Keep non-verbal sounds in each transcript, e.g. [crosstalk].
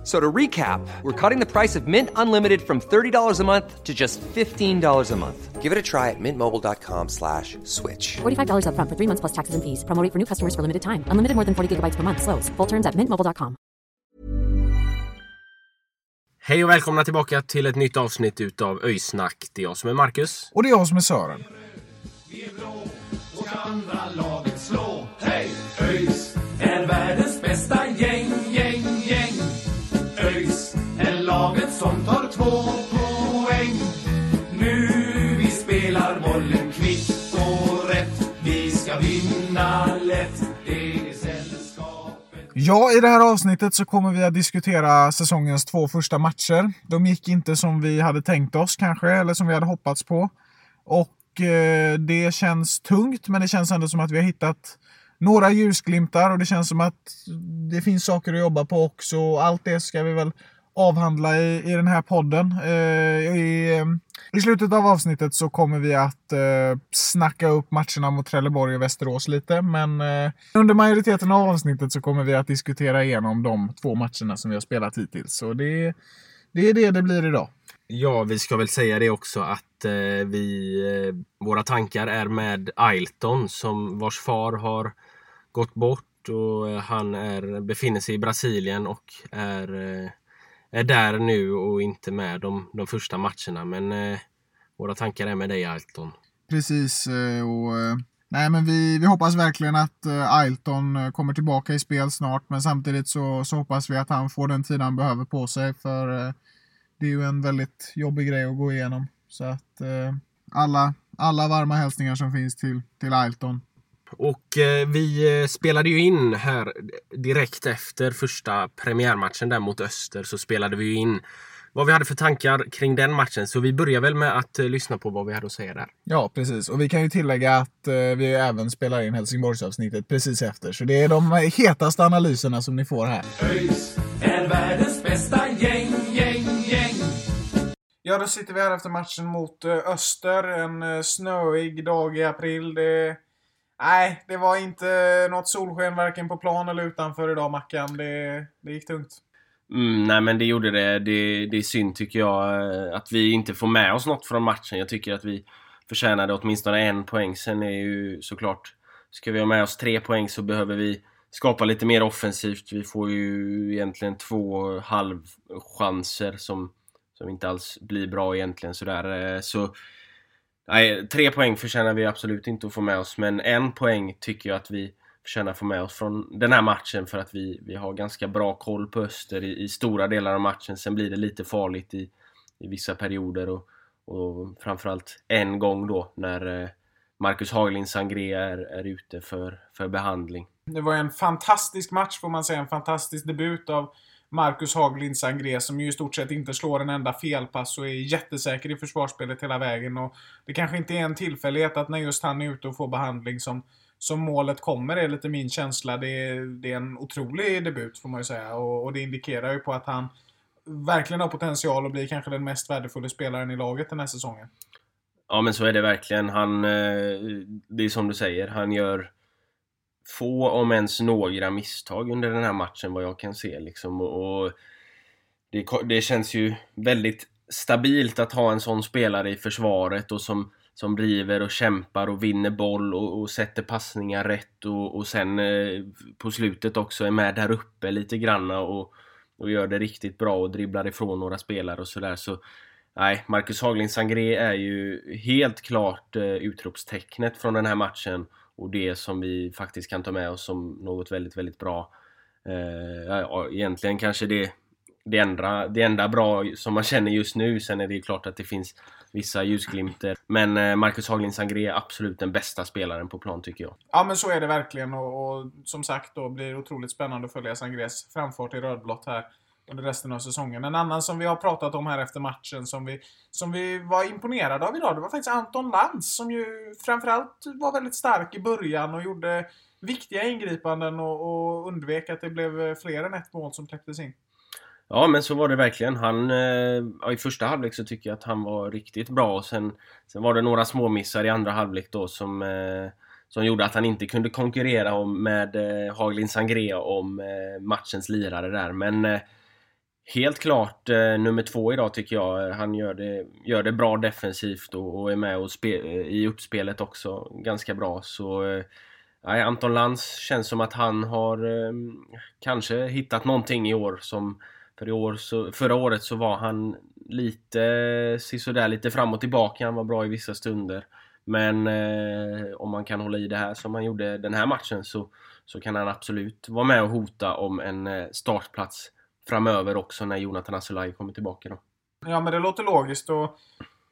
F- So to recap, we're cutting the price of Mint Unlimited from $30 a month to just $15 a month. Give it a try at mintmobile.com slash switch. $45 upfront for three months plus taxes and fees. Promo rate for new customers for limited time. Unlimited more than 40 gigabytes per month. Slows. Full terms at mintmobile.com. Hej och välkomna tillbaka till ett nytt avsnitt utav Öjsnack. Det är jag som är Marcus. Och det är jag som är Sören. andra laget som tar två poäng. Nu vi spelar bollen kvitt och rätt. Vi ska vinna lätt. Ja, i det här avsnittet så kommer vi att diskutera säsongens två första matcher. De gick inte som vi hade tänkt oss kanske, eller som vi hade hoppats på. Och eh, det känns tungt, men det känns ändå som att vi har hittat några ljusglimtar och det känns som att det finns saker att jobba på också. Allt det ska vi väl avhandla i, i den här podden. Eh, i, eh, I slutet av avsnittet så kommer vi att eh, snacka upp matcherna mot Trelleborg och Västerås lite. Men eh, under majoriteten av avsnittet så kommer vi att diskutera igenom de två matcherna som vi har spelat hittills. Så det, det är det det blir idag. Ja, vi ska väl säga det också att eh, vi, eh, våra tankar är med Ailton som vars far har gått bort och eh, han är, befinner sig i Brasilien och är, eh, är där nu och inte med de, de första matcherna. Men eh, våra tankar är med dig Ailton. Precis. Eh, och, eh, nej, men vi, vi hoppas verkligen att eh, Ailton kommer tillbaka i spel snart. Men samtidigt så, så hoppas vi att han får den tid han behöver på sig. För det är ju en väldigt jobbig grej att gå igenom. Så att alla, alla varma hälsningar som finns till, till Ailton. Och eh, vi eh, spelade ju in här direkt efter första premiärmatchen där mot Öster så spelade vi ju in vad vi hade för tankar kring den matchen. Så vi börjar väl med att eh, lyssna på vad vi hade att säga där. Ja, precis. Och vi kan ju tillägga att eh, vi även spelar in Helsingborgsavsnittet precis efter. Så det är de hetaste analyserna som ni får här. ÖIS är världens bästa gäng, gäng, gäng. Ja, då sitter vi här efter matchen mot eh, Öster. En eh, snöig dag i april. Det... Nej, det var inte något solsken varken på plan eller utanför idag, Mackan. Det, det gick tungt. Mm, nej men det gjorde det. det. Det är synd tycker jag eh, att vi inte får med oss något från matchen. Jag tycker att vi förtjänade åtminstone en poäng. Sen är ju såklart, ska vi ha med oss tre poäng så behöver vi skapa lite mer offensivt. Vi får ju egentligen två halvchanser som, som inte alls blir bra egentligen sådär. Eh, så nej, tre poäng förtjänar vi absolut inte att få med oss. Men en poäng tycker jag att vi förtjänar att få med oss från den här matchen för att vi, vi har ganska bra koll på Öster i, i stora delar av matchen. Sen blir det lite farligt i, i vissa perioder och, och framförallt en gång då när eh, Marcus Haglind Sangré är, är ute för, för behandling. Det var en fantastisk match får man säga. En fantastisk debut av Marcus Haglind Sangré som ju i stort sett inte slår en enda felpass och är jättesäker i försvarsspelet hela vägen. Och det kanske inte är en tillfällighet att när just han är ute och får behandling som, som målet kommer, är lite min känsla. Det är, det är en otrolig debut får man ju säga. Och, och det indikerar ju på att han verkligen har potential att bli kanske den mest värdefulla spelaren i laget den här säsongen. Ja men så är det verkligen. Han, eh, det är som du säger, han gör få om ens några misstag under den här matchen vad jag kan se liksom. Och, det, det känns ju väldigt stabilt att ha en sån spelare i försvaret och som, som driver och kämpar och vinner boll och, och sätter passningar rätt och, och sen eh, på slutet också är med där uppe lite granna och, och gör det riktigt bra och dribblar ifrån några spelare och sådär. Så Nej, Marcus Haglind Sangré är ju helt klart eh, utropstecknet från den här matchen och det som vi faktiskt kan ta med oss som något väldigt, väldigt bra. Eh, ja, egentligen kanske det, det, enda, det enda bra som man känner just nu. Sen är det ju klart att det finns vissa ljusglimter. Men eh, Marcus Haglind Sangré är absolut den bästa spelaren på plan tycker jag. Ja, men så är det verkligen. Och, och som sagt, då blir det otroligt spännande att följa Sangrés framfart i rödblått här under resten av säsongen. En annan som vi har pratat om här efter matchen som vi, som vi var imponerade av idag, det var faktiskt Anton Lantz som ju framförallt var väldigt stark i början och gjorde viktiga ingripanden och, och undvek att det blev fler än ett mål som släpptes in. Ja men så var det verkligen. Han, eh, ja, I första halvlek så tycker jag att han var riktigt bra och sen, sen var det några småmissar i andra halvlek då som, eh, som gjorde att han inte kunde konkurrera om, med eh, Haglin Sangrea om eh, matchens lirare där. Men eh, helt klart eh, nummer två idag tycker jag. Han gör det, gör det bra defensivt och, och är med och spe, eh, i uppspelet också ganska bra. Så eh, Anton Lantz känns som att han har eh, kanske hittat någonting i år som för i år så, förra året så var han lite eh, sådär lite fram och tillbaka. Han var bra i vissa stunder. Men eh, om man kan hålla i det här som han gjorde den här matchen så, så kan han absolut vara med och hota om en eh, startplats framöver också när Jonathan Asulaj kommer tillbaka då. Ja, men det låter logiskt och,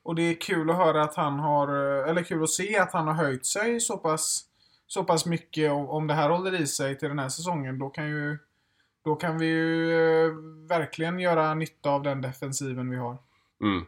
och det är kul att höra att han har, eller kul att se att han har höjt sig så pass, så pass mycket. Om, om det här håller i sig till den här säsongen, då kan ju då kan vi ju eh, verkligen göra nytta av den defensiven vi har. Mm,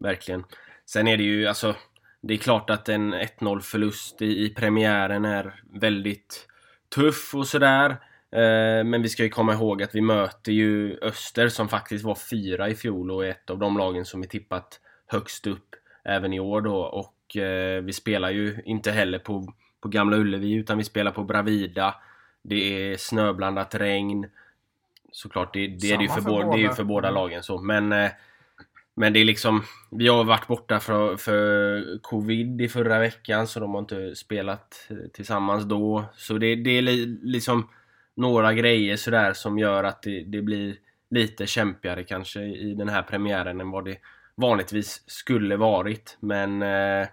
verkligen. Sen är det ju alltså Det är klart att en 1-0 förlust i, i premiären är väldigt tuff och sådär. Eh, men vi ska ju komma ihåg att vi möter ju Öster som faktiskt var fyra i fjol och är ett av de lagen som är tippat högst upp även i år då. Och eh, vi spelar ju inte heller på, på Gamla Ullevi utan vi spelar på Bravida. Det är snöblandat regn. Såklart, det, det är det ju för, för båda, det är för båda lagen så. Men, eh, men det är liksom... Vi har varit borta för, för covid i förra veckan så de har inte spelat tillsammans då. Så det, det är li, liksom några grejer sådär som gör att det, det blir lite kämpigare kanske i den här premiären än vad det vanligtvis skulle varit. Men eh,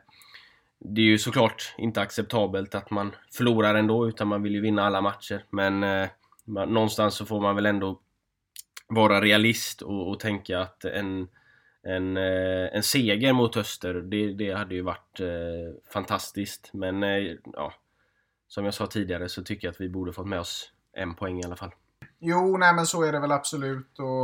det är ju såklart inte acceptabelt att man förlorar ändå utan man vill ju vinna alla matcher. Men eh, man, någonstans så får man väl ändå vara realist och, och tänka att en, en, eh, en seger mot Öster, det, det hade ju varit eh, fantastiskt. Men eh, ja, som jag sa tidigare så tycker jag att vi borde fått med oss en poäng i alla fall. Jo, nej men så är det väl absolut. Och,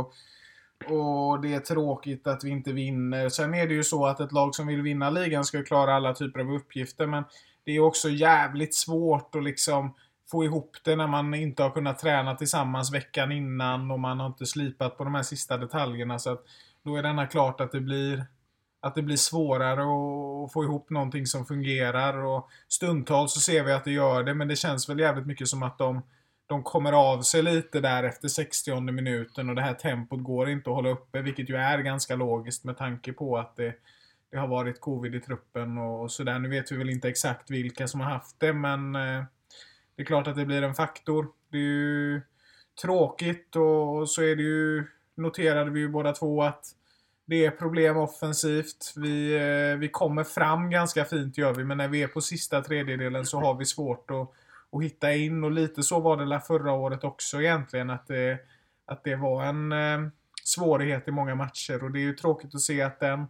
och det är tråkigt att vi inte vinner. Sen är det ju så att ett lag som vill vinna ligan ska ju klara alla typer av uppgifter. Men det är också jävligt svårt att liksom få ihop det när man inte har kunnat träna tillsammans veckan innan och man har inte slipat på de här sista detaljerna. Så att då är det klart att det blir att det blir svårare att få ihop någonting som fungerar. Och stundtals så ser vi att det gör det, men det känns väl jävligt mycket som att de de kommer av sig lite där efter 60 minuten och det här tempot går inte att hålla uppe, vilket ju är ganska logiskt med tanke på att det, det har varit covid i truppen och sådär. Nu vet vi väl inte exakt vilka som har haft det, men eh, det är klart att det blir en faktor. Det är ju tråkigt och så är det ju, noterade vi ju båda två att det är problem offensivt. Vi, eh, vi kommer fram ganska fint gör vi, men när vi är på sista tredjedelen så har vi svårt att och hitta in. Och lite så var det där förra året också egentligen att det, att det var en eh, svårighet i många matcher. Och det är ju tråkigt att se att den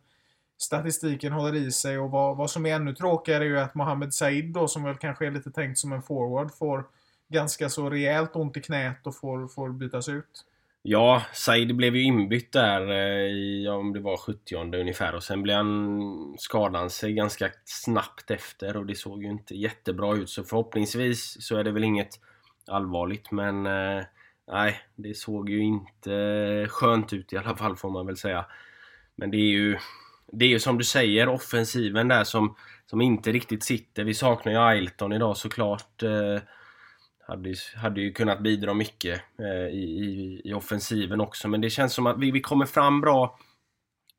statistiken håller i sig. Och vad, vad som är ännu tråkigare är ju att Mohamed Said då som väl kanske är lite tänkt som en forward får ganska så rejält ont i knät och får, får bytas ut. Ja, Said blev ju inbytt där eh, i, om det var 70 ungefär och sen blev han skadade sig ganska snabbt efter och det såg ju inte jättebra ut så förhoppningsvis så är det väl inget allvarligt men eh, nej, det såg ju inte eh, skönt ut i alla fall får man väl säga. Men det är ju det är ju som du säger offensiven där som, som inte riktigt sitter. Vi saknar ju Ailton idag såklart. Eh, hade, hade ju kunnat bidra mycket eh, i, i, i, offensiven också. Men det känns som att vi, vi kommer fram bra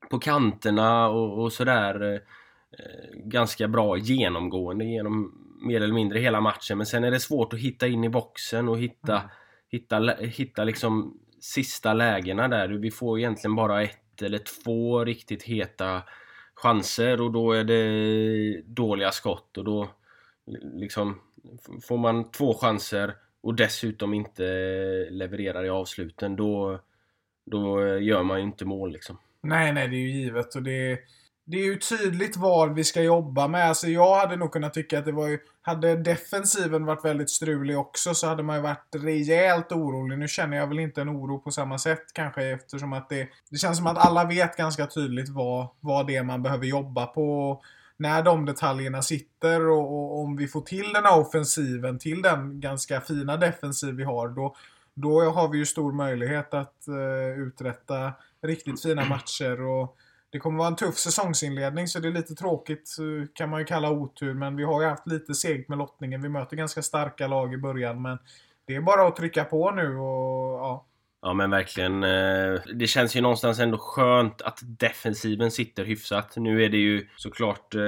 på kanterna och, och sådär. Eh, ganska bra genomgående genom mer eller mindre hela matchen. Men sen är det svårt att hitta in i boxen och hitta, mm. hitta, hitta liksom sista lägena där. Vi får egentligen bara ett eller två riktigt heta chanser och då är det dåliga skott och då liksom får man två chanser och dessutom inte levererar i avsluten då, då gör man ju inte mål liksom. Nej, nej, det är ju givet och det, det är ju tydligt vad vi ska jobba med. Alltså jag hade nog kunnat tycka att det var ju... Hade defensiven varit väldigt strulig också så hade man ju varit rejält orolig. Nu känner jag väl inte en oro på samma sätt kanske eftersom att det... Det känns som att alla vet ganska tydligt vad, vad det är man behöver jobba på. När de detaljerna sitter och, och om vi får till den här offensiven, till den ganska fina defensiv vi har, då, då har vi ju stor möjlighet att uh, uträtta riktigt fina matcher. och det kommer vara en tuff säsongsinledning så det är lite tråkigt eh, kan man ju kalla otur. Men vi har ju haft lite segt med lottningen. Vi möter ganska starka lag i början men det är bara att trycka på nu och ja. Ja men verkligen. eh, Det känns ju någonstans ändå skönt att defensiven sitter hyfsat. Nu är det ju såklart eh,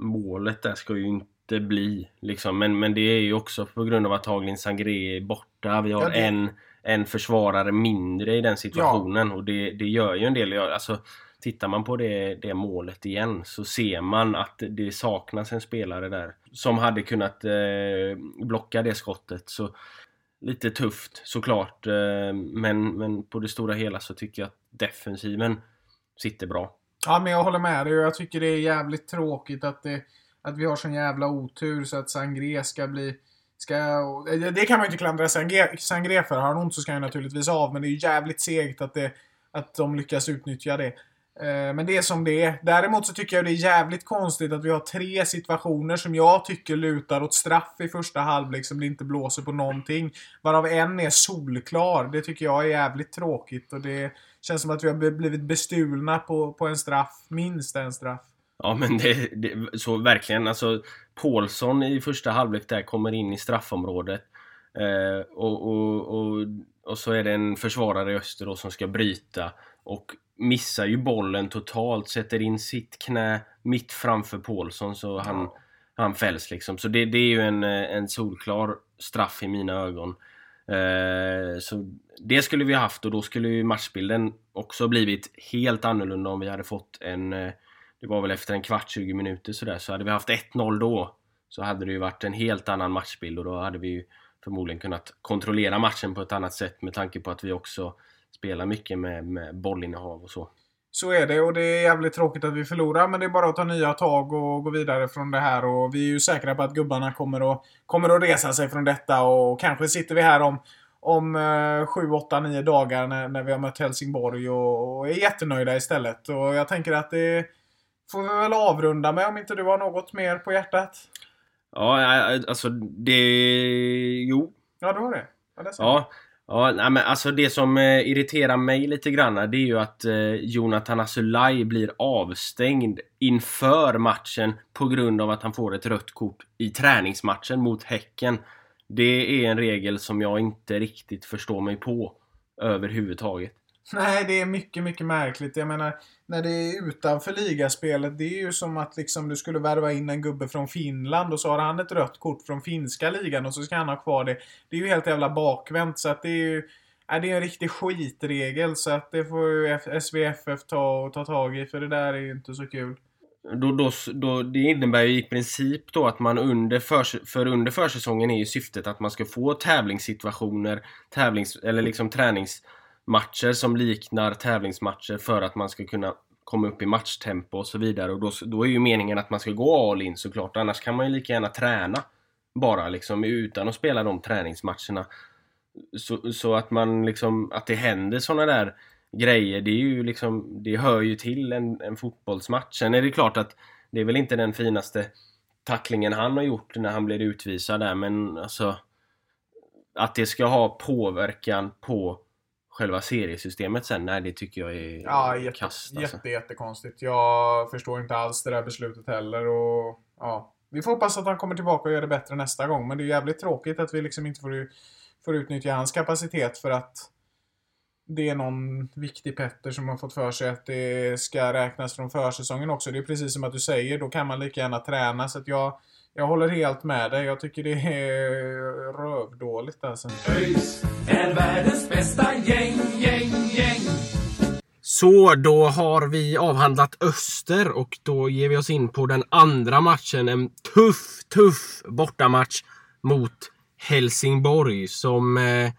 målet där ska ju inte bli liksom. Men, men det är ju också på grund av att Haglin Sangré är borta. Vi har Ja, det- en, en försvarare mindre i den situationen och det, det gör ju en del. Alltså, tittar man på det, det målet igen så ser man att det saknas en spelare där som hade kunnat eh, blocka det skottet. Så lite tufft såklart. Eh, men, men på det stora hela så tycker jag att defensiven sitter bra. Ja, men jag håller med dig och jag tycker det är jävligt tråkigt att, det, att vi har sån jävla otur så att Sangré ska bli... Ska, det kan man ju inte klandra Sangré, Sangré för. Har han ont så ska han naturligtvis av, men det är ju jävligt segt att, det, att de lyckas utnyttja det. Eh, men det är som det är. Däremot så tycker jag det är jävligt konstigt att vi har tre situationer som jag tycker lutar åt straff i första halvlek som det inte blåser på någonting. Varav en är solklar. Det tycker jag är jävligt tråkigt och det känns som att vi har blivit bestulna på, på en straff. Minst en straff. Ja men det, det så verkligen alltså Paulsson i första halvlek där kommer in i straffområdet eh, och, och, och, och så är det en försvarare i öster då som ska bryta och missar ju bollen totalt, sätter in sitt knä mitt framför Paulsson så han, han fälls liksom. Så det, det är ju en, eh, en solklar straff i mina ögon. Eh, så det skulle vi haft och då skulle ju matchbilden också blivit helt annorlunda om vi hade fått en eh, det var väl efter en kvart, 20 minuter sådär, så hade vi haft 1-0 då så hade det ju varit en helt annan matchbild och då hade vi ju förmodligen kunnat kontrollera matchen på ett annat sätt med tanke på att vi också spelar mycket med, med bollinnehav och så. Så är det och det är jävligt tråkigt att vi förlorar men det är bara att ta nya tag och gå vidare från det här och vi är ju säkra på att gubbarna kommer att, kommer att resa sig från detta och kanske sitter vi här om om eh, 7, 8, 9 dagar när, när vi har mött Helsingborg och, och är jättenöjda istället. Och jag tänker att det får vi väl avrunda med om inte du har något mer på hjärtat? Ja, alltså det... Jo. Ja, du har det. Ja, det är så. Ja. Ja, nej, men alltså det som eh, irriterar mig lite grann det är ju att eh, Jonathan Asulaj blir avstängd inför matchen på grund av att han får ett rött kort i träningsmatchen mot Häcken. Det är en regel som jag inte riktigt förstår mig på överhuvudtaget. Nej, det är mycket, mycket märkligt. Jag menar, när det är utanför ligaspelet, det är ju som att liksom du skulle värva in en gubbe från Finland och så har han ett rött kort från finska ligan och så ska han ha kvar det. Det är ju helt jävla bakvänt så att det är ju... Nej, det är en riktig skitregel så att det får ju SVFF ta och ta tag i för det där är ju inte så kul. Då, då, då, det innebär ju i princip då att man under för, för under försäsongen är ju syftet att man ska få tävlingssituationer, tävlings, eller liksom tränings matcher som liknar tävlingsmatcher för att man ska kunna komma upp i matchtempo och så vidare. Och då, då är ju meningen att man ska gå all in såklart, annars kan man ju lika gärna träna bara liksom utan att spela de träningsmatcherna. Så, så att man liksom, att det händer sådana där grejer, det är ju liksom, det hör ju till en, en fotbollsmatch. Sen är det klart att det är väl inte den finaste tacklingen han har gjort när han blir utvisad där, men alltså att det ska ha påverkan på själva seriesystemet sen, nej det tycker jag är Ja, jätte, kast alltså. jätte, jättekonstigt. Jag förstår inte alls det där beslutet heller och ja. Vi får hoppas att han kommer tillbaka och gör det bättre nästa gång. Men det är jävligt tråkigt att vi liksom inte får, får utnyttja hans kapacitet för att det är någon viktig Petter som har fått för sig att det ska räknas från försäsongen också. Det är precis som att du säger, då kan man lika gärna träna. Så att jag, jag håller helt med dig. Jag tycker det är rövdåligt alltså. ÖIS är världens bästa gäng, gäng, gäng. Så då har vi avhandlat Öster och då ger vi oss in på den andra matchen. En tuff, tuff bortamatch mot Helsingborg som... Eh,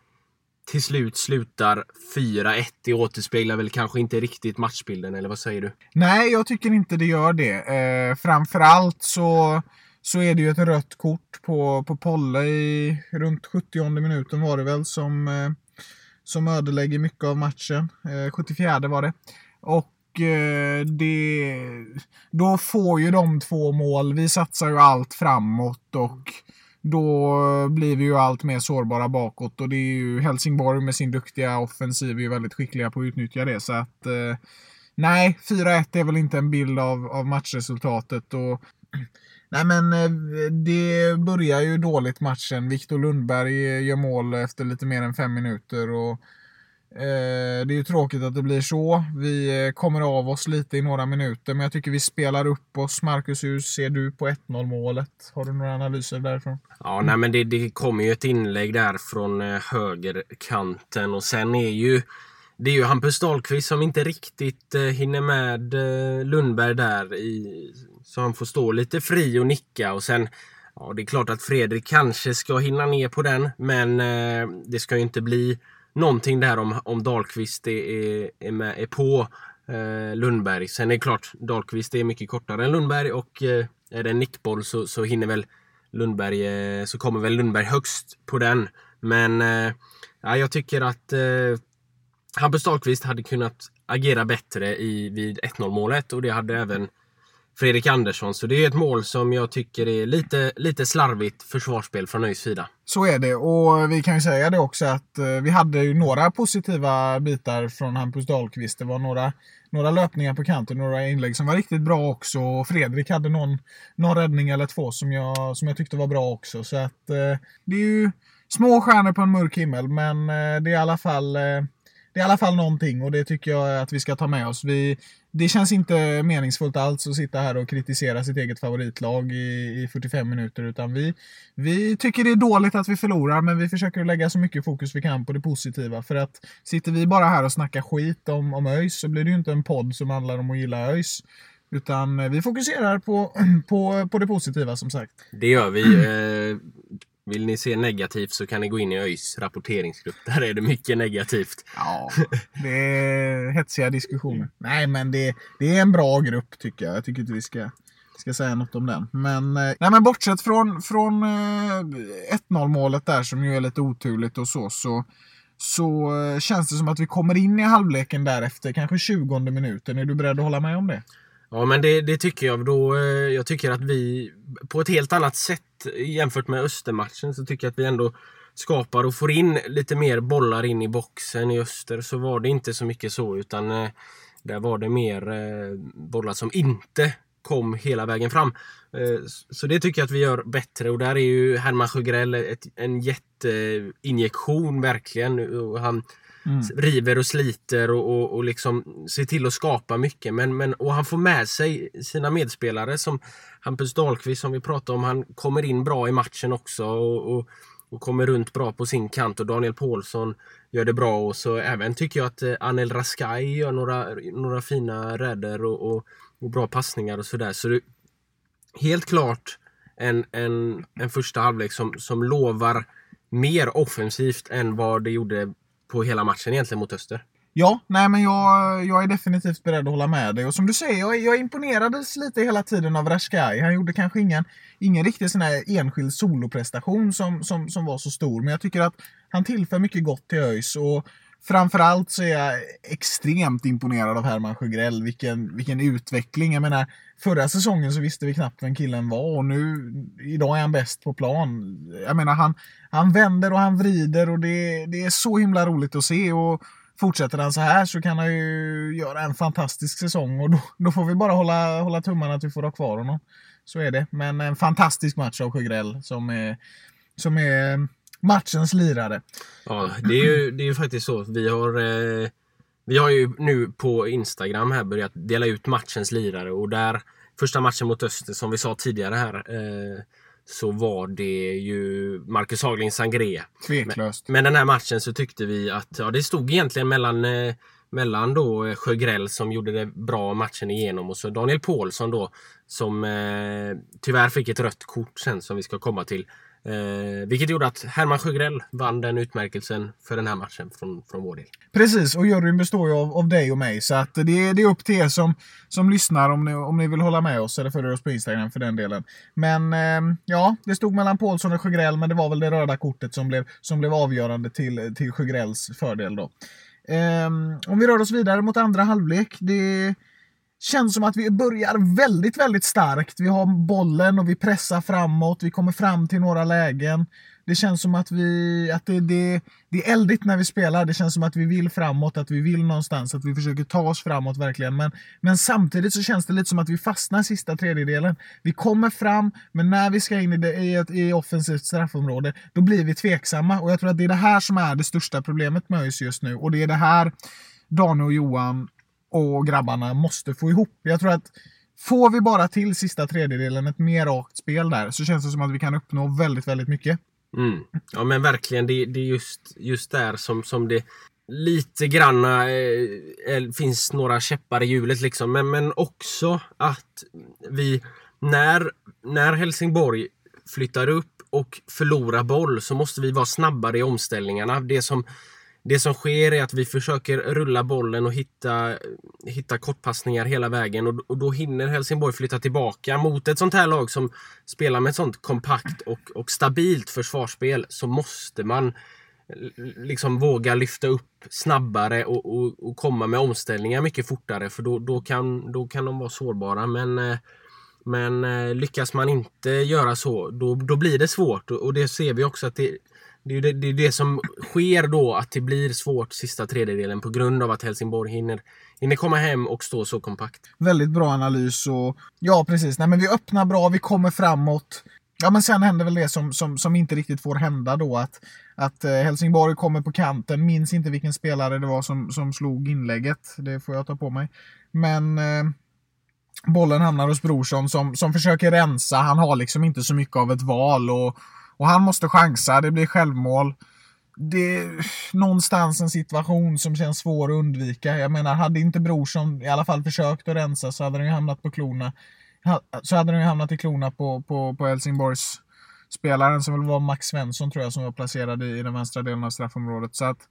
till slut slutar 4-1. Det återspeglar väl kanske inte riktigt matchbilden, eller vad säger du? Nej, jag tycker inte det gör det. Eh, framförallt så, så är det ju ett rött kort på, på Polle i runt 70 minuten var det väl som, eh, som ödelägger mycket av matchen. Eh, 74 var det. Och eh, det, då får ju de två mål. Vi satsar ju allt framåt och då blir vi ju allt mer sårbara bakåt och det är ju Helsingborg med sin duktiga offensiv är ju väldigt skickliga på att utnyttja det så att eh, nej, 4-1 är väl inte en bild av, av matchresultatet och [clears throat] Nej men eh, det börjar ju dåligt matchen. Viktor Lundberg eh, gör mål efter lite mer än fem minuter och Eh, det är ju tråkigt att det blir så. Vi eh, kommer av oss lite i några minuter, men jag tycker vi spelar upp oss. Marcus, hur ser du på 1-0 målet? Har du några analyser därifrån? Ja, nej, men det, det kommer ju ett inlägg där från eh, högerkanten och sen är ju det är ju Hampus Dahlqvist som inte riktigt eh, hinner med Lundberg där i, så han får stå lite fri och nicka och sen Ja, det är klart att Fredrik kanske ska hinna ner på den, men det ska ju inte bli någonting där om, om Dahlqvist är, är, med, är på eh, Lundberg. Sen är det klart, Dahlqvist är mycket kortare än Lundberg och eh, är det en nickboll så, så hinner väl Lundberg, eh, så kommer väl Lundberg högst på den. Men eh, ja, jag tycker att eh, Hampus Dahlqvist hade kunnat agera bättre i, vid 1-0 målet och det hade även Fredrik Andersson. Så det är ett mål som jag tycker är lite, lite slarvigt försvarsspel från ÖIS sida. Så är det och vi kan ju säga det också att eh, vi hade ju några positiva bitar från Hampus Dahlqvist. Det var några, några löpningar på kanten, några inlägg som var riktigt bra också. Och Fredrik hade någon, någon räddning eller två som jag, som jag tyckte var bra också. Så att eh, det är ju små stjärnor på en mörk himmel men eh, det är i alla fall det är i alla fall någonting och det tycker jag att vi ska ta med oss. Vi, det känns inte meningsfullt alls att sitta här och kritisera sitt eget favoritlag i, i 45 minuter utan vi, vi tycker det är dåligt att vi förlorar men vi försöker lägga så mycket fokus vi kan på det positiva för att sitter vi bara här och snackar skit om, om ÖIS så blir det ju inte en podd som handlar om att gilla ÖIS. Utan vi fokuserar på, [clears throat] på, på det positiva som sagt. Det gör vi. [clears throat] Eh, vill ni se negativt så kan ni gå in i ÖIS rapporteringsgrupp. Där är det mycket negativt. Ja, [laughs] det är hetsiga diskussioner. Nej, men det, det är en bra grupp tycker jag. Jag tycker inte vi ska, ska säga något om den. Men, eh, nej, men bortsett från, från eh, 1-0 målet där som ju är lite oturligt och så, så så eh, känns det som att vi kommer in i halvleken därefter, kanske 20 minuten. Är du beredd att hålla med om det? Ja men det, det tycker jag. Då, eh, jag tycker att vi på ett helt annat sätt jämfört med Östermatchen så tycker jag att vi ändå skapar och får in lite mer bollar in i boxen. I Öster så var det inte så mycket så utan eh, där var det mer eh, bollar som inte kom hela vägen fram. Eh, så det tycker jag att vi gör bättre och där är ju Herman Sjögrell ett, en jätteinjektion verkligen. Han Mm. River och sliter och, och, och liksom ser till att skapa mycket. Men, men, och han får med sig sina medspelare som Hampus Dahlqvist som vi pratade om. Han kommer in bra i matchen också och, och, och kommer runt bra på sin kant. Och Daniel Paulsson gör det bra. Och så även tycker jag att eh, Anel Raskai gör några, några fina räder och, och, och bra passningar och sådär. Så det, helt klart en, en, en första halvlek som, som lovar mer offensivt än vad det gjorde på hela matchen egentligen mot Öster. Ja, nej men jag, jag är definitivt beredd att hålla med dig. Och som du säger, jag, jag imponerades lite hela tiden av Rashkai. Han gjorde kanske ingen, ingen riktig sån här enskild soloprestation som, som, som var så stor. Men jag tycker att han tillför mycket gott till ÖIS. Och framförallt så är jag extremt imponerad av Herman Sjögrell. Vilken, vilken utveckling. Jag menar, förra säsongen så visste vi knappt vem killen var och nu, idag är han bäst på plan. Jag menar, han, han vänder och han vrider och det, det är så himla roligt att se. Och fortsätter han så här så kan han ju göra en fantastisk säsong och då, då får vi bara hålla, hålla tummarna att vi får ha kvar honom. Så är det. Men en fantastisk match av Sjögrell som är, som är matchens lirare. Ja, det är ju, det är ju faktiskt så. Vi har, eh, vi har ju nu på Instagram här börjat dela ut matchens lirare och där första matchen mot Öster som vi sa tidigare här eh, så var det ju Marcus Haglind Sangré. Tveklöst. Men, men den här matchen så tyckte vi att ja, det stod egentligen mellan eh, mellan då Sjögrell som gjorde det bra matchen igenom och så Daniel Paulsson då som eh, tyvärr fick ett rött kort sen som vi ska komma till. Eh, vilket gjorde att Herman Sjögrell vann den utmärkelsen för den här matchen från, från vår del. Precis, och juryn består ju av, av dig och mig. Så att det, är- det är upp till er som, som lyssnar om ni, om ni vill hålla med oss eller följer oss på Instagram för den delen. Men eh, ja, det stod mellan Paulsson och Sjögrell, men det var väl det röda kortet som blev, som blev avgörande till, till Sjögrells fördel då. Eh, om vi rör oss vidare mot andra halvlek. Det känns som att vi börjar väldigt, väldigt starkt. Vi har bollen och vi pressar framåt. Vi kommer fram till några lägen. Det känns som att, vi, att det, det, det är eldigt när vi spelar. Det känns som att vi vill framåt, att vi vill någonstans, att vi försöker ta oss framåt verkligen. Men, men samtidigt så känns det lite som att vi fastnar sista tredjedelen. Vi kommer fram, men när vi ska in i, det, i ett i offensivt straffområde, då blir vi tveksamma. Och jag tror att det är det här som är det största problemet med ÖIS just nu. Och det är det här Daniel och Johan och grabbarna måste få ihop. Jag tror att får vi bara till sista tredjedelen ett mer rakt spel där så känns det som att vi kan uppnå väldigt, väldigt mycket. Mm. Ja men verkligen, det, det är just, just där som, som det lite granna eh, finns några käppar i hjulet liksom. Men, men också att vi, när, när Helsingborg flyttar upp och förlorar boll så måste vi vara snabbare i omställningarna. Det som, det som sker är att vi försöker rulla bollen och hitta, hitta kortpassningar hela vägen och, och då hinner Helsingborg flytta tillbaka. Mot ett sånt här lag som spelar med ett sånt kompakt och, och stabilt försvarsspel så måste man liksom våga lyfta upp snabbare och, och, och komma med omställningar mycket fortare för då, då, kan, då kan de vara sårbara. Men, eh, men eh, lyckas man inte göra så då, då blir det svårt och, och det ser vi också att det, det är ju det, det, är det som sker då att det blir svårt sista tredjedelen på grund av att Helsingborg hinner, hinner komma hem och stå så kompakt. Väldigt bra analys och ja, precis. Nej, men vi öppnar bra, vi kommer framåt. Ja, men sen händer väl det som, som, som inte riktigt får hända då. Att, att eh, Helsingborg kommer på kanten. Minns inte vilken spelare det var som, som slog inlägget. Det får jag ta på mig. Men eh, bollen hamnar hos Brorsson som, som försöker rensa. Han har liksom inte så mycket av ett val. Och, och han måste chansa. Det blir självmål. Det är någonstans en situation som känns svår att undvika. Jag menar, hade inte Brorsson i alla fall försökt att rensa så hade den ju hamnat på klona. Så hade den ju hamnat i klorna på, på, på Helsingborgs spelaren som väl var Max Svensson tror jag som var placerad i, i den vänstra delen av straffområdet. Så att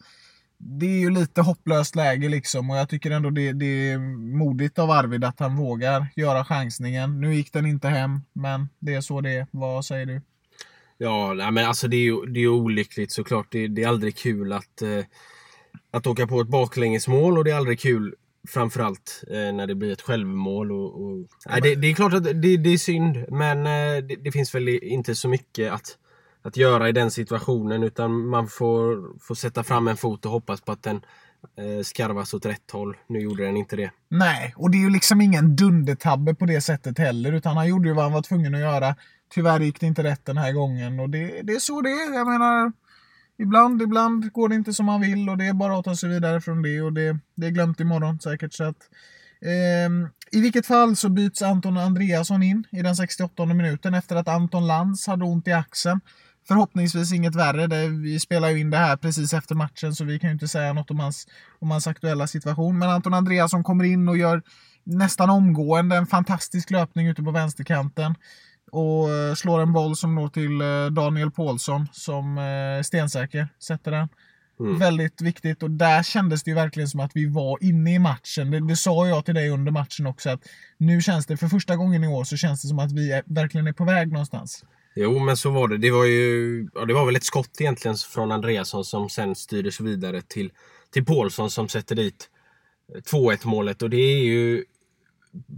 det är ju lite hopplöst läge liksom och jag tycker ändå det, det är modigt av Arvid att han vågar göra chansningen. Nu gick den inte hem, men det är så det är. Vad säger du? Ja, nej, men alltså det är ju det är olyckligt såklart. Det, det är aldrig kul att, eh, att åka på ett baklängesmål och det är aldrig kul framförallt eh, när det blir ett självmål. Och, och, nej, det, det är klart att det, det är synd men eh, det, det finns väl inte så mycket att, att göra i den situationen utan man får, får sätta fram en fot och hoppas på att den eh, skarvas åt rätt håll. Nu gjorde den inte det. Nej, och det är ju liksom ingen dundertabbe på det sättet heller utan han gjorde ju vad han var tvungen att göra. Tyvärr gick det inte rätt den här gången och det, det är så det är. Jag menar, ibland, ibland går det inte som man vill och det är bara att ta sig vidare från det och det, det är glömt imorgon säkert. Så att, eh, I vilket fall så byts Anton Andreasson in i den 68 minuten efter att Anton Lantz hade ont i axeln. Förhoppningsvis inget värre. Det, vi spelar ju in det här precis efter matchen så vi kan ju inte säga något om hans, om hans aktuella situation. Men Anton Andreasson kommer in och gör nästan omgående en fantastisk löpning ute på vänsterkanten. Och eh, slår en boll som når till eh, Daniel Paulsson som eh, stensäker sätter den. Väldigt viktigt och där kändes det ju verkligen som att vi var inne i matchen. Det, det sa jag till dig under matchen också att nu känns det för första gången i år så känns det som att vi är, verkligen är på väg någonstans. Jo, men så var det. Det var ju ja, det var väl ett skott egentligen från Andreasson som sen styrdes vidare till, till Paulsson som sätter dit 2-1 målet. Och det är ju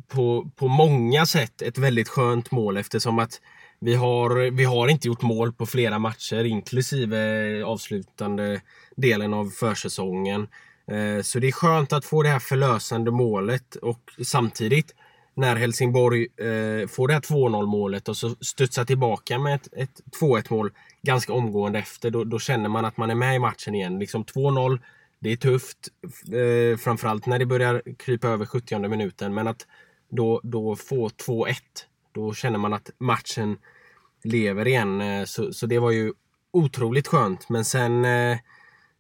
på, på många sätt ett väldigt skönt mål eftersom att vi har, vi har inte gjort mål på flera matcher inklusive avslutande delen av försäsongen. Eh, så det är skönt att få det här förlösande målet och samtidigt när Helsingborg eh, får det här 2-0 målet och så studsar tillbaka med ett, ett 2-1 mål ganska omgående efter. Då, då känner man att man är med i matchen igen. Liksom 2-0, det är tufft. Eh, framförallt när det börjar krypa över 70 minuten. Men att då, då få 2-1, då känner man att matchen lever igen. Eh, Så, så det var ju otroligt skönt. Men sen, eh,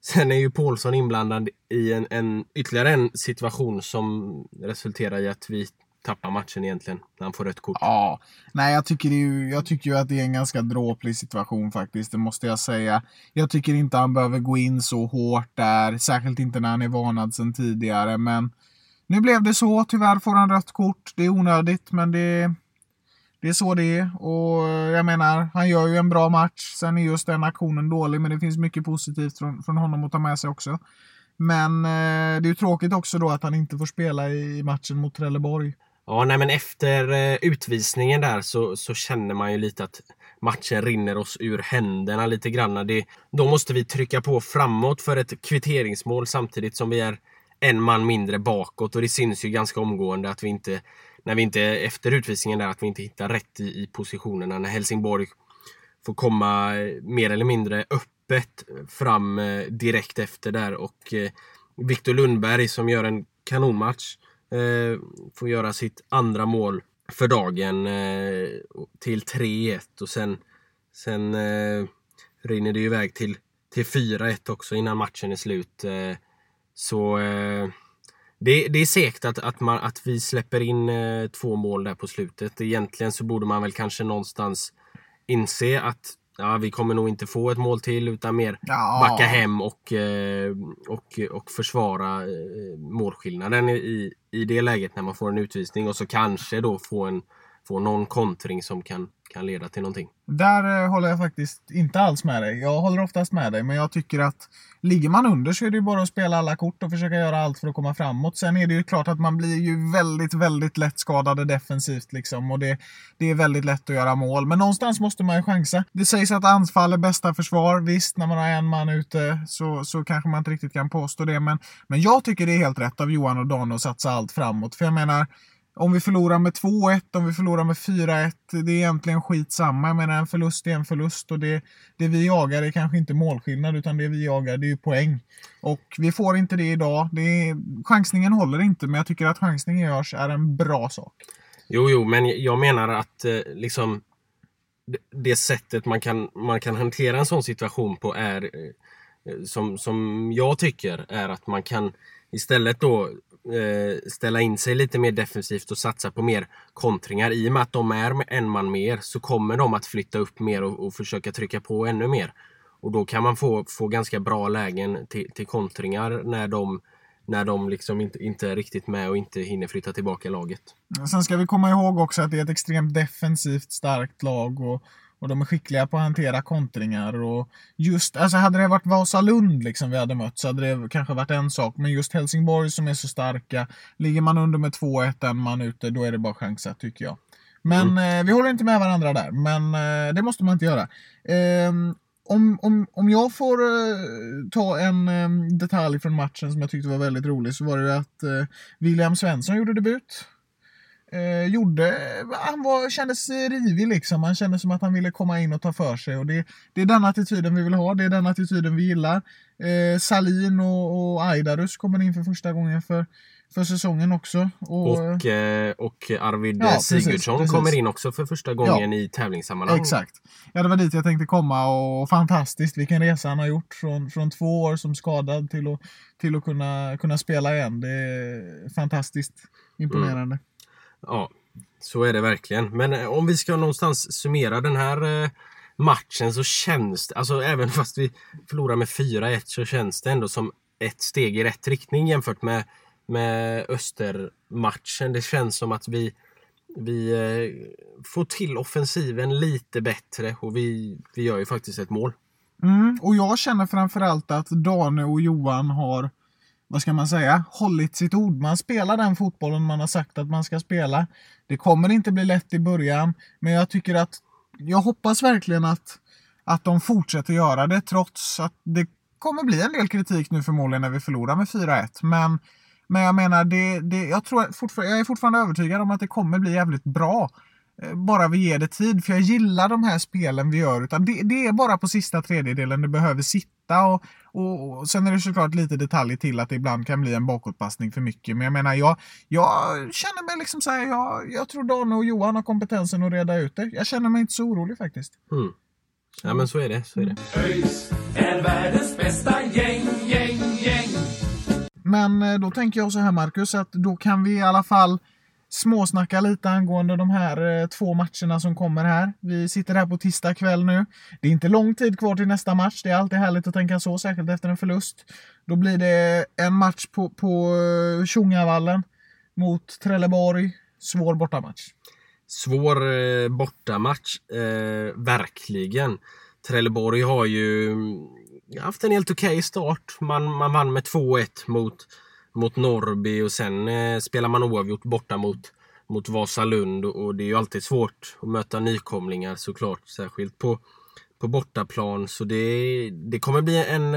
sen är ju Paulsson inblandad i en, en, ytterligare en situation som resulterar i att vi tappar matchen egentligen. När han får rött kort. Ja, nej jag tycker, ju, jag tycker ju att det är en ganska dråplig situation faktiskt, det måste jag säga. Jag tycker inte han behöver gå in så hårt där, särskilt inte när han är varnad sedan tidigare, men nu blev det så. Tyvärr får han rött kort. Det är onödigt, men det, det är så det är. Och eh, jag menar, han gör ju en bra match. Sen är just den aktionen dålig, men det finns mycket positivt från, från honom att ta med sig också. Men eh, det är ju tråkigt också då att han inte får spela i matchen mot Trelleborg. Ja, nej men efter eh, utvisningen där så, så känner man ju lite att matchen rinner oss ur händerna lite grann. Det, då måste vi trycka på framåt för ett kvitteringsmål samtidigt som vi är en man mindre bakåt. Och det syns ju ganska omgående att vi inte, när vi inte efter utvisningen där, att vi inte hittar rätt i, i positionerna. När Helsingborg får komma eh, mer eller mindre öppet fram eh, direkt efter där. Och Viktor Lundberg som gör en kanonmatch Eh, får göra sitt andra mål för dagen eh, till 3-1 och sen, sen eh, rinner det iväg till, till 4-1 också innan matchen är slut. Så eh, det, det, är segt att, att, man, att vi släpper in eh, två mål där på slutet. Egentligen så borde man väl kanske någonstans inse att ja, vi kommer nog inte få ett mål till utan mer ja. backa hem och, eh, och, och försvara eh, målskillnaden i, i det läget när man får en utvisning och så kanske då få, en, få någon kontring som kan kan leda till någonting. Där eh, håller jag faktiskt inte alls med dig. Jag håller oftast med dig, men jag tycker att ligger man under så är det ju bara att spela alla kort och försöka göra allt för att komma framåt. Sen är det ju klart att man blir ju väldigt, väldigt lätt skadade defensivt liksom och det, det är väldigt lätt att göra mål. Men någonstans måste man ju chansa. Det sägs att anfall är bästa försvar. Visst, när man har en man ute så, så kanske man inte riktigt kan påstå det, men, men jag tycker det är helt rätt av Johan och Dan att satsa allt framåt. För jag menar, om vi förlorar med 2-1, om vi förlorar med 4-1, det är egentligen skitsamma. Jag menar en förlust är en förlust och det, det vi jagar är kanske inte målskillnad utan det vi jagar det är poäng. Och vi får inte det idag. Det är, chansningen håller inte men jag tycker att chansningen görs är en bra sak. Jo, jo, men jag menar att eh, liksom det sättet man kan, man kan hantera en sån situation på är eh, som, som jag tycker är att man kan istället då Eh, ställa in sig lite mer defensivt och satsa på mer kontringar. I och med att de är en man mer så kommer de att flytta upp mer och, och försöka trycka på ännu mer. Och då kan man få, få ganska bra lägen till, till kontringar när de, när de liksom inte, inte är riktigt med och inte hinner flytta tillbaka laget. Sen ska vi komma ihåg också att det är ett extremt defensivt starkt lag. Och och de är skickliga på att hantera kontringar. Och just, alltså hade det varit Vasalund liksom vi hade mött så hade det kanske varit en sak. Men just Helsingborg som är så starka. Ligger man under med 2-1, en man ute, då är det bara chansa tycker jag. Men mm. eh, vi håller inte med varandra där. Men eh, det måste man inte göra. Eh, om, om, om jag får eh, ta en ehm, detalj från matchen som jag tyckte var väldigt rolig så var det att eh, William Svensson gjorde debut. Eh, gjorde, han var, kändes rivig liksom. Han kände som att han ville komma in och ta för sig. Och det, det är den attityden vi vill ha. Det är den attityden vi gillar. Eh, Salin och, och Aidarus kommer in för första gången för, för säsongen också. Och, och, eh, och Arvid ja, Sigurdsson precis, kommer in också för första gången ja, i tävlingssammanhang. Exakt. Ja, det var dit jag tänkte komma och fantastiskt vilken resa han har gjort från, från två år som skadad till att, till att kunna, kunna spela igen. Det är fantastiskt imponerande. Mm. Ja, så är det verkligen. Men eh, om vi ska någonstans summera den här eh, matchen så känns det, alltså även [laughs] fast vi förlorar med 4-1 så känns det ändå som ett steg i rätt riktning jämfört med, med Östermatchen. Det känns som att vi, vi eh, får till offensiven lite bättre och vi, vi gör ju faktiskt ett mål. Mm, och jag känner framförallt att Dane och Johan har vad ska man säga, hållit sitt ord. Man spelar den fotbollen man har sagt att man ska spela. Det kommer inte bli lätt i början, men jag tycker att jag hoppas verkligen att, att de fortsätter göra det trots att det kommer bli en del kritik nu förmodligen när vi förlorar med 4-1. Men, men jag menar, det, det, jag, tror jag är fortfarande övertygad om att det kommer bli jävligt bra. Eh, bara vi ger det tid. För jag gillar de här spelen vi gör. Utan det, det är bara på sista tredjedelen det behöver sitta. Och, och, och, Sen är det såklart lite detaljer till att det ibland kan bli en bakåtpassning för mycket. Men jag menar, jag, jag känner mig liksom så här, jag, jag tror Dan och Johan har kompetensen att reda ut det. Jag känner mig inte så orolig faktiskt. Mm. Ja men så är det, så är det. ÖIS är världens bästa gäng, gäng, gäng. Men eh, då tänker jag så här Marcus, att då kan vi i alla fall småsnacka lite angående de här eh, två matcherna som kommer här. Vi sitter här på tisdag kväll nu. Det är inte lång tid kvar till nästa match. Det är alltid härligt att tänka så, särskilt efter en förlust. Då blir det en match på, på eh, Tjongavallen mot Trelleborg. Svår bortamatch. Svår eh, bortamatch, eh, verkligen. Trelleborg har ju mm, haft en helt okej okay start. Man, man vann med 2-1 mot, mot Norrby och sen eh, spelar man oavgjort borta mot, mot Vasalund. Och det är ju alltid svårt att möta nykomlingar såklart, särskilt på, på bortaplan. Så det, det kommer bli en,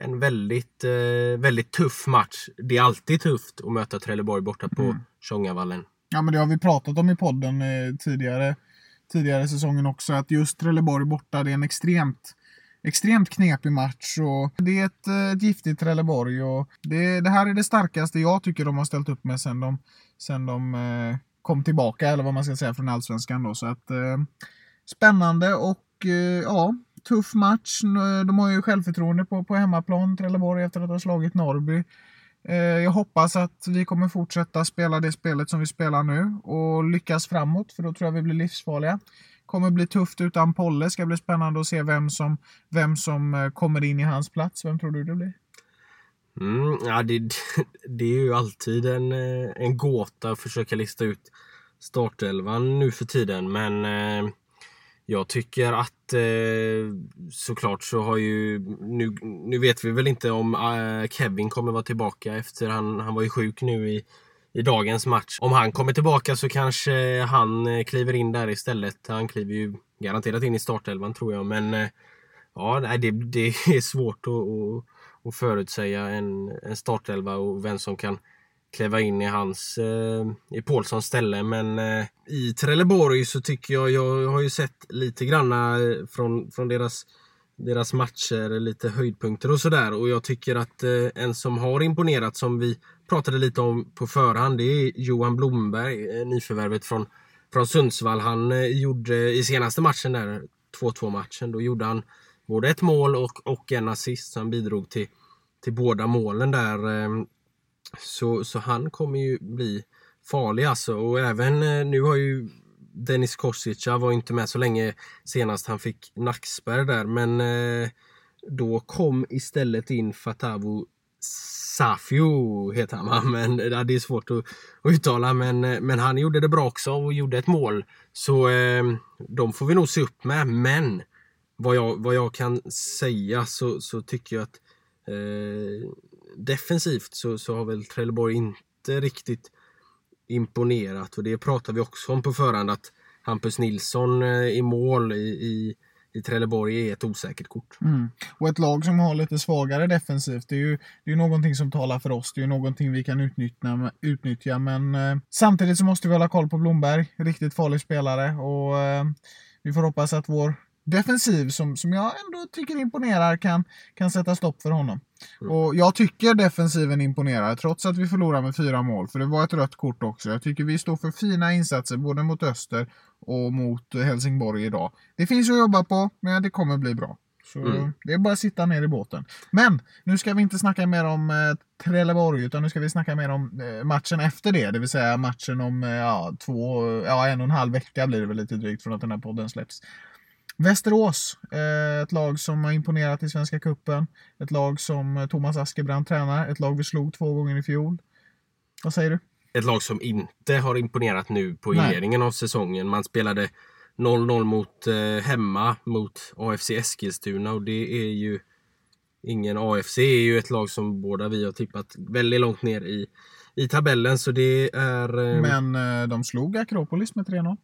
en väldigt, eh, väldigt tuff match. Det är alltid tufft att möta Trelleborg borta på mm. Tjongavallen. Ja, men det har vi pratat om i podden eh, tidigare, tidigare säsongen också. Att just Trelleborg borta, det är en extremt extremt knepig match. Och det är ett, eh, ett giftigt Trelleborg. Och det, det, här är det starkaste jag tycker de har ställt upp med sen de, sen de eh, kom tillbaka, eller vad man ska säga, från Allsvenskan. Då. Så att, eh, spännande och eh, ja, tuff match. De har ju självförtroende på, på hemmaplan, Trelleborg, efter att ha slagit Norrby. Eh, jag hoppas att vi kommer fortsätta spela det spelet som vi spelar nu och lyckas framåt för då tror jag vi blir livsfarliga. Kommer bli tufft utan Polle. Ska bli spännande att se vem som, vem som eh, kommer in i hans plats. Vem tror du det blir? Mm, ja, det, [laughs] det är ju alltid en, eh, en gåta att försöka lista ut startelvan nu för tiden. Men eh, jag tycker att eh, såklart så har ju nu, nu vet vi väl inte om eh, Kevin kommer vara tillbaka efter han, han var ju sjuk nu i, i dagens match. Om han kommer tillbaka så kanske han eh, kliver in där istället. Han kliver ju garanterat in i startelvan tror jag men eh, ja, nej, det, det är svårt att, att, att förutsäga en, en startelva och vem som kan kliva in i hans eh, i Paulssons ställe. Men eh, i Trelleborg så tycker jag, jag har ju sett lite granna från, från deras, deras matcher, lite höjdpunkter och sådär. Och jag tycker att eh, en som har imponerat som vi pratade lite om på förhand, det är Johan Blomberg, eh, nyförvärvet från, från Sundsvall. Han eh, gjorde i senaste matchen där, 2-2 matchen, då gjorde han både ett mål och, och en assist. Så han bidrog till, till båda målen där. Ehm, så, så han kommer ju bli farlig alltså. Och även eh, nu har ju Dennis Kosica var inte med så länge senast han fick nackspärr där. Men då kom istället in Fatavu Safio heter han [laughs] men det är svårt att, att, uttala men, eh, men han gjorde det bra också och gjorde ett mål. Så eh, de får vi nog se upp med. Men vad jag, vad jag kan säga så, så tycker jag att eh, defensivt så, så har väl Trelleborg inte riktigt imponerat. Och det pratar vi också om på förhand att Hampus Nilsson eh, i mål i, i, i Trelleborg är ett osäkert kort. Mm. Och ett lag som har lite svagare defensivt, det är ju det är någonting som talar för oss. Det är någonting vi kan utnyttja, utnyttja men eh, samtidigt så måste vi hålla koll på Blomberg. Riktigt farlig spelare och eh, vi får hoppas att vår defensiv som, som jag ändå tycker imponerar kan, kan sätta stopp för honom. Mm. Och jag tycker defensiven imponerar trots att vi förlorar med fyra mål. För det var ett rött kort också. Jag tycker vi står för fina insatser både mot Öster och mot Helsingborg idag. Det finns att jobba på, men det kommer bli bra. Så mm. det är bara att sitta ner i båten. Men nu ska vi inte snacka mer om eh, Trelleborg utan nu ska vi snacka mer om eh, matchen efter det. Det vill säga matchen om eh, ja, två, ja, en och en halv vecka blir det väl lite drygt från att den här podden släpps. Västerås, eh, ett lag som har imponerat i Svenska Kuppen. Ett lag som eh, Thomas Askebrand tränar. Ett lag vi slog två gånger i fjol. Vad säger du? Ett lag som inte har imponerat nu på inledningen av säsongen. Man spelade 0-0 mot eh, hemma mot AFC Eskilstuna och det är ju ingen AFC är ju ett lag som båda vi har tippat väldigt långt ner i, i tabellen så det är... Eh... Men eh, de slog Akropolis med 3-0.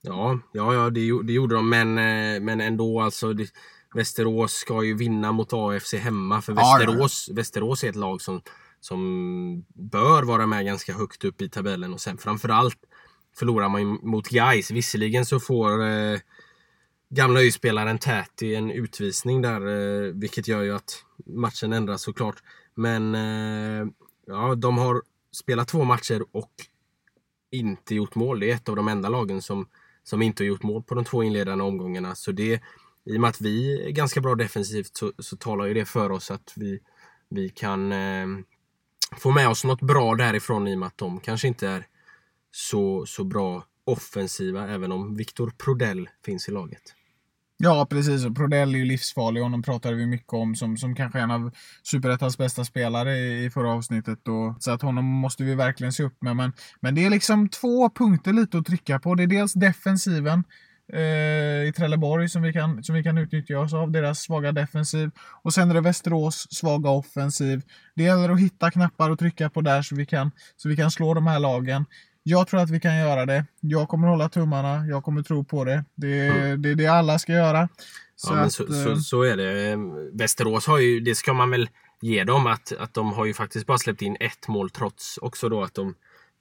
Ja, ja, ja det, det gjorde de, men, eh, men ändå alltså. Det, Västerås ska ju vinna mot AFC hemma. För Västerås, ja, Västerås är ett lag som, som bör vara med ganska högt upp i tabellen. Och sen framförallt förlorar man mot Gais. Visserligen så får eh, gamla öjspelaren Täti en utvisning där. Eh, vilket gör ju att matchen ändras såklart. Men eh, ja, de har spelat två matcher och inte gjort mål. Det är ett av de enda lagen som som inte har gjort mål på de två inledande omgångarna. Så det, i och med att vi är ganska bra defensivt så, så talar ju det för oss att vi, vi kan eh, få med oss något bra därifrån i och med att de kanske inte är så, så bra offensiva även om Viktor Prodell finns i laget. Ja, precis. Och Prodell är ju livsfarlig. Honom pratade vi mycket om som, som kanske en av Superettans bästa spelare i, i förra avsnittet. Och, så att honom måste vi verkligen se upp med. Men, men det är liksom två punkter lite att trycka på. Det är dels defensiven i Trelleborg som vi, kan, som vi kan utnyttja oss av. Deras svaga defensiv. Och sen är det Västerås svaga offensiv. Det gäller att hitta knappar att trycka på där så vi kan, så vi kan slå de här lagen. Jag tror att vi kan göra det. Jag kommer hålla tummarna. Jag kommer tro på det. Det, Mm. det är det alla ska göra. Så, ja, men så, eh, så, så är det. Eh, Västerås har ju, det ska man väl ge dem, att, att de har ju faktiskt bara släppt in ett mål trots också då att de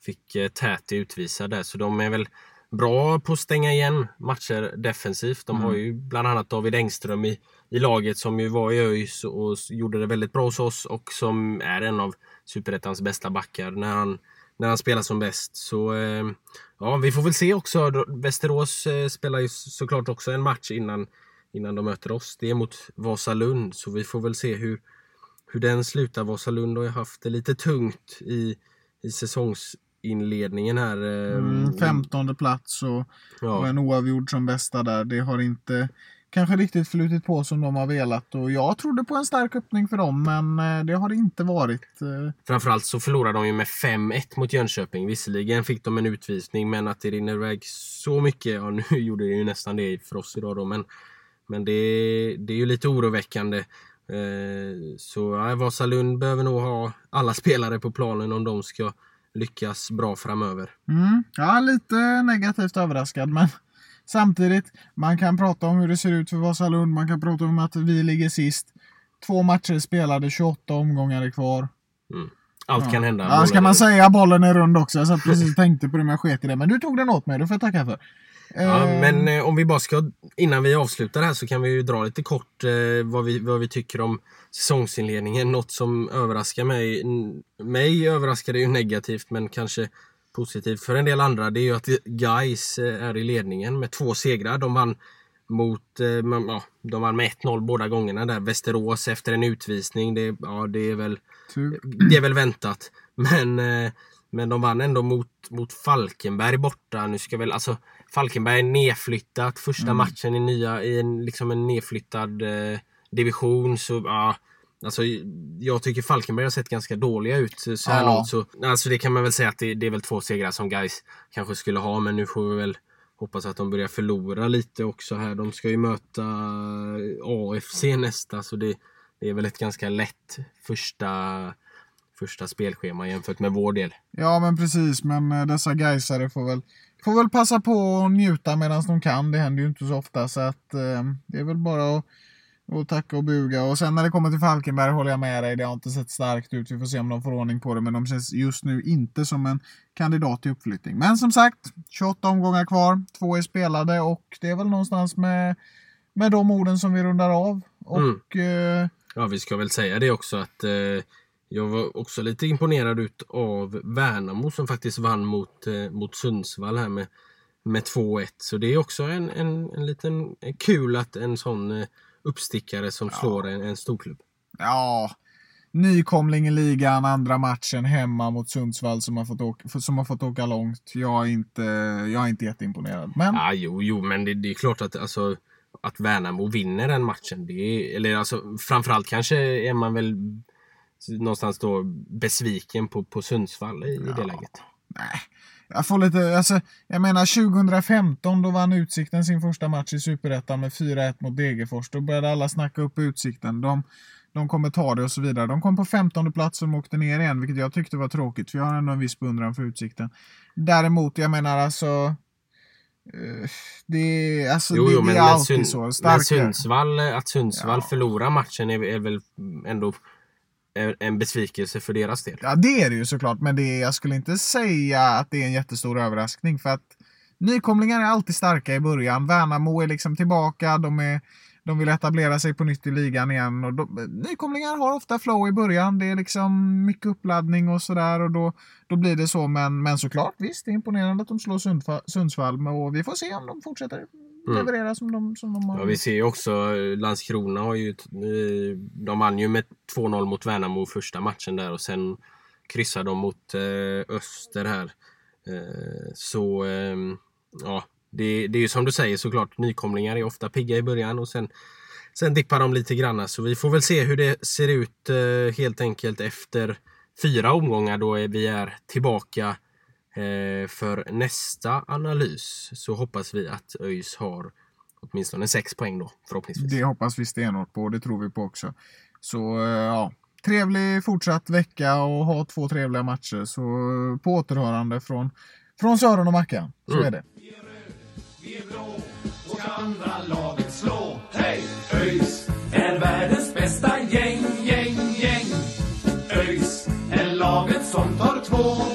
fick eh, Täti utvisad där. Så de är väl bra på att stänga igen matcher defensivt. De har ju bland annat David Engström i, i laget som ju var i ÖIS och gjorde det väldigt bra hos oss och som är en av Superettans bästa backar när han, när han spelar som bäst. Så eh, ja, vi får väl se också. Västerås eh, spelar ju såklart också en match innan, innan de möter oss. Det är mot Vasalund, så vi får väl se hur, hur den slutar. Vasalund har ju haft det lite tungt i, i säsongsinledningen här. eh, Mm, plats och, och ja. en oavgjord som bästa där. Det har inte kanske riktigt flutit på som de har velat. Och jag trodde på en stark öppning för dem, men eh, det har det inte varit. eh. Framförallt så förlorade de ju med 5-1 mot Jönköping. Visserligen fick de en utvisning, men att det rinner iväg så mycket. Ja, [laughs] nu gjorde det ju nästan det för oss idag då, men, men det, det är ju lite oroväckande. Så ja, Vasalund behöver nog ha alla spelare på planen om de ska lyckas bra framöver. Mm, ja, lite negativt överraskad, men samtidigt, man kan prata om hur det ser ut för Vasalund. Man kan prata om att vi ligger sist. Två matcher spelade, 28 omgångar är kvar. Allt kan hända. Ja, ska man säga bollen är rund också? Jag satt precis tänkte på det, men jag sket i det. Men du tog den åt mig, det får jag tacka för. Ja, Eh, men eh, om vi bara ska, innan vi avslutar här så kan vi ju dra lite kort eh, vad, vi, vad vi tycker om säsongsinledningen. Något som överraskar mig. Mig överraskar det ju negativt men kanske positivt för en del andra. Det är ju att Guys är i ledningen med två segrar. De vann mot, eh, ja, de vann med 1-0 båda gångerna där. Västerås efter en utvisning. Det, ja, det är väl det är väl väntat. Men, eh, men de vann ändå mot, mot Falkenberg borta. Nu ska väl alltså Falkenberg är nedflyttat. Första matchen i, nya, i en, liksom en nedflyttad eh, division. Så ja, alltså, jag tycker Falkenberg har sett ganska dåliga ut så här Ja. långt. Så, alltså, det kan man väl säga att det, det är väl två segrar som guys kanske skulle ha. Men nu får vi väl hoppas att de börjar förlora lite också här. De ska ju möta AFC nästa. Så det, det är väl ett ganska lätt första, första spelschema jämfört med vår del. Ja, men precis. Men eh, dessa Gaisare får väl, får väl passa på att njuta medan de kan. Det händer ju inte så ofta. Så att eh, det är väl bara att, att tacka och buga. Och sen när det kommer till Falkenberg håller jag med dig. Det har inte sett starkt ut. Vi får se om de får ordning på det. Men de känns just nu inte som en kandidat till uppflyttning. Men som sagt, 28 omgångar kvar. Två är spelade och det är väl någonstans med, med de orden som vi rundar av. Och eh, Ja, vi ska väl säga det också att eh, jag var också lite imponerad ut av Värnamo som faktiskt vann mot, eh, mot Sundsvall här med, med 2-1. Så det är också en, en, en liten en kul att en sån eh, uppstickare som slår en, en storklubb. Ja, nykomling i ligan, andra matchen hemma mot Sundsvall som har fått åka, som har fått åka långt. Jag är inte, jag är inte jätteimponerad. Men Ja, jo, jo, men det, det är klart att, alltså, att Värnamo vinner den matchen. Det är, eller alltså, framförallt kanske är man väl någonstans då besviken på, på Sundsvall i, i det läget. nej, jag får lite, alltså, jag menar 2015 då vann Utsikten sin första match i Superettan med 4-1 mot Degerfors. Då började alla snacka upp Utsikten. De, de kommer ta det och så vidare. De kom på 15 plats och åkte ner igen, vilket jag tyckte var tråkigt, för jag har ändå en viss beundran för Utsikten. Däremot, jag menar alltså eh, det, alltså, Jo, det, jo, det men, är men, alltid så. men Starkare. Sundsvall, att Sundsvall Ja. förlorar matchen är, är väl ändå en, en besvikelse för deras del. Ja, det är det ju såklart, men det jag skulle inte säga att det är en jättestor överraskning för att nykomlingar är alltid starka i början. Värnamo är liksom tillbaka, de, är, de vill etablera sig på nytt i ligan igen. Och de, nykomlingar har ofta flow i början, det är liksom mycket uppladdning och sådär och då, då blir det så. Men, men såklart, visst, det är imponerande att de slår Sundsvall och vi får se om de fortsätter leverera som de, som de har. Mm. Ja, vi ser ju också eh, Landskrona har ju, eh, de vann ju med 2-0 mot Värnamo första matchen där och sen kryssar de mot eh, Öster här. Eh, så ehm, ja, det, det är ju som du säger såklart. Nykomlingar är ofta pigga i början och sen, sen dippar de lite grann. Så vi får väl se hur det ser ut eh, helt enkelt efter fyra omgångar då vi är tillbaka eh, för nästa analys. Så hoppas vi att ÖIS har åtminstone sex poäng då förhoppningsvis. Det hoppas vi stenhårt på, det tror vi på också. Så eh, ja, trevlig fortsatt vecka och ha två trevliga matcher. Så eh, på återhörande från, från Sören och Mackan. Så Mm. är det. Vi är blå och ska andra laget slå. Hej! ÖIS är världens bästa gäng, gäng, gäng. ÖIS är laget som tar två